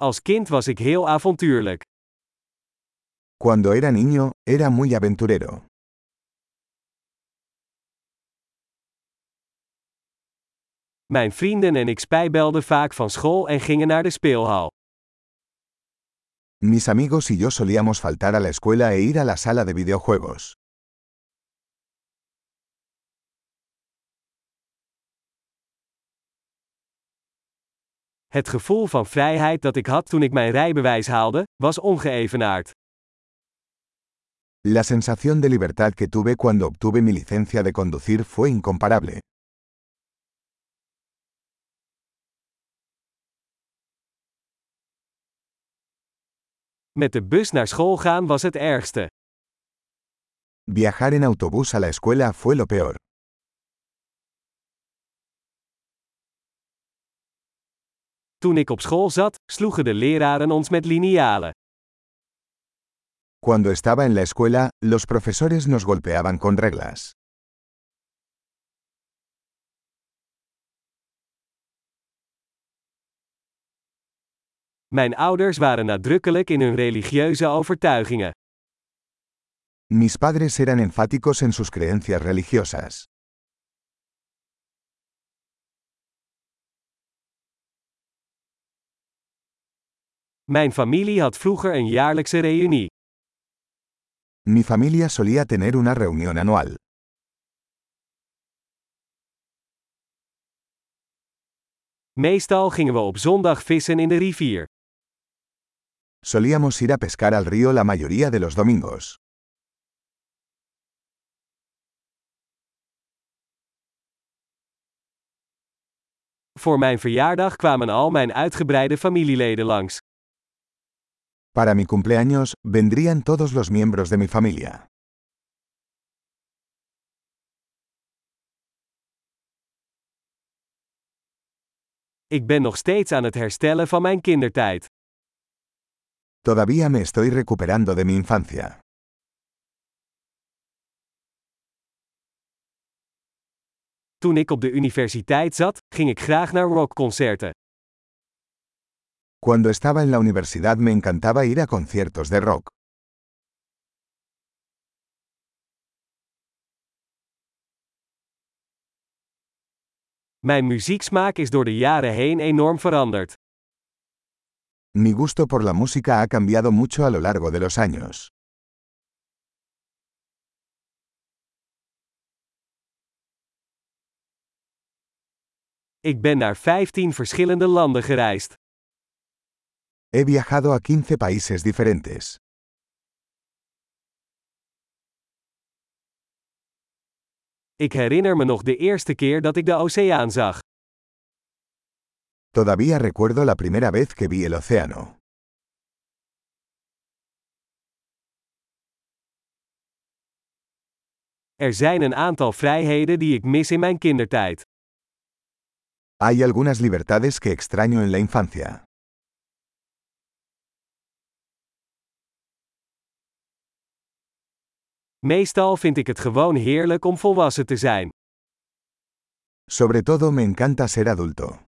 Als kind was ik heel avontuurlijk. Cuando era niño, era muy aventurero. Mijn vrienden en ik spijbelden vaak van school en gingen naar de speelhal. Mis amigos y yo solíamos faltar a la escuela e ir a la sala de videojuegos. Het gevoel van vrijheid dat ik had toen ik mijn rijbewijs haalde, was ongeëvenaard. La sensación de libertad que tuve cuando obtuve mi licencia de conducir fue incomparable. Met de bus naar school gaan was het ergste. Viajar en autobús a la escuela fue lo peor. Toen ik op school zat, sloegen de leraren ons met linealen. Cuando estaba en la escuela, los profesores nos golpeaban con reglas. Mijn ouders waren nadrukkelijk in hun religieuze overtuigingen. Mis padres eran enfáticos en sus creencias religiosas. Mijn familie had vroeger een jaarlijkse reunie. Mi familia solía tener una reunión anual. Meestal gingen we op zondag vissen in de rivier. Solíamos ir a pescar al río la mayoría de los domingos. Voor mijn verjaardag kwamen al mijn uitgebreide familieleden langs. Para mi cumpleaños, vendrían todos los miembros de mi familia. Ik ben nog steeds aan het herstellen van mijn kindertijd. Todavía me estoy recuperando de mi infancia. Toen ik op de universiteit zat, ging ik graag naar rockconcerten. Cuando estaba en la universidad me encantaba ir a conciertos de rock. Mijn muzieksmaak is door de jaren heen enorm veranderd. Mi gusto por la música ha cambiado mucho a lo largo de los años. Ik ben naar 15 verschillende landen gereisd. He viajado a 15 países diferentes. Ik herinner me nog de eerste keer dat ik de oceaan zag. Todavía recuerdo la primera vez que vi el océano. Er zijn een aantal vrijheden die ik mis in mijn kindertijd. Hay algunas libertades que extraño en la infancia. Meestal vind ik het gewoon heerlijk om volwassen te zijn. Sobre todo me encanta ser adulto.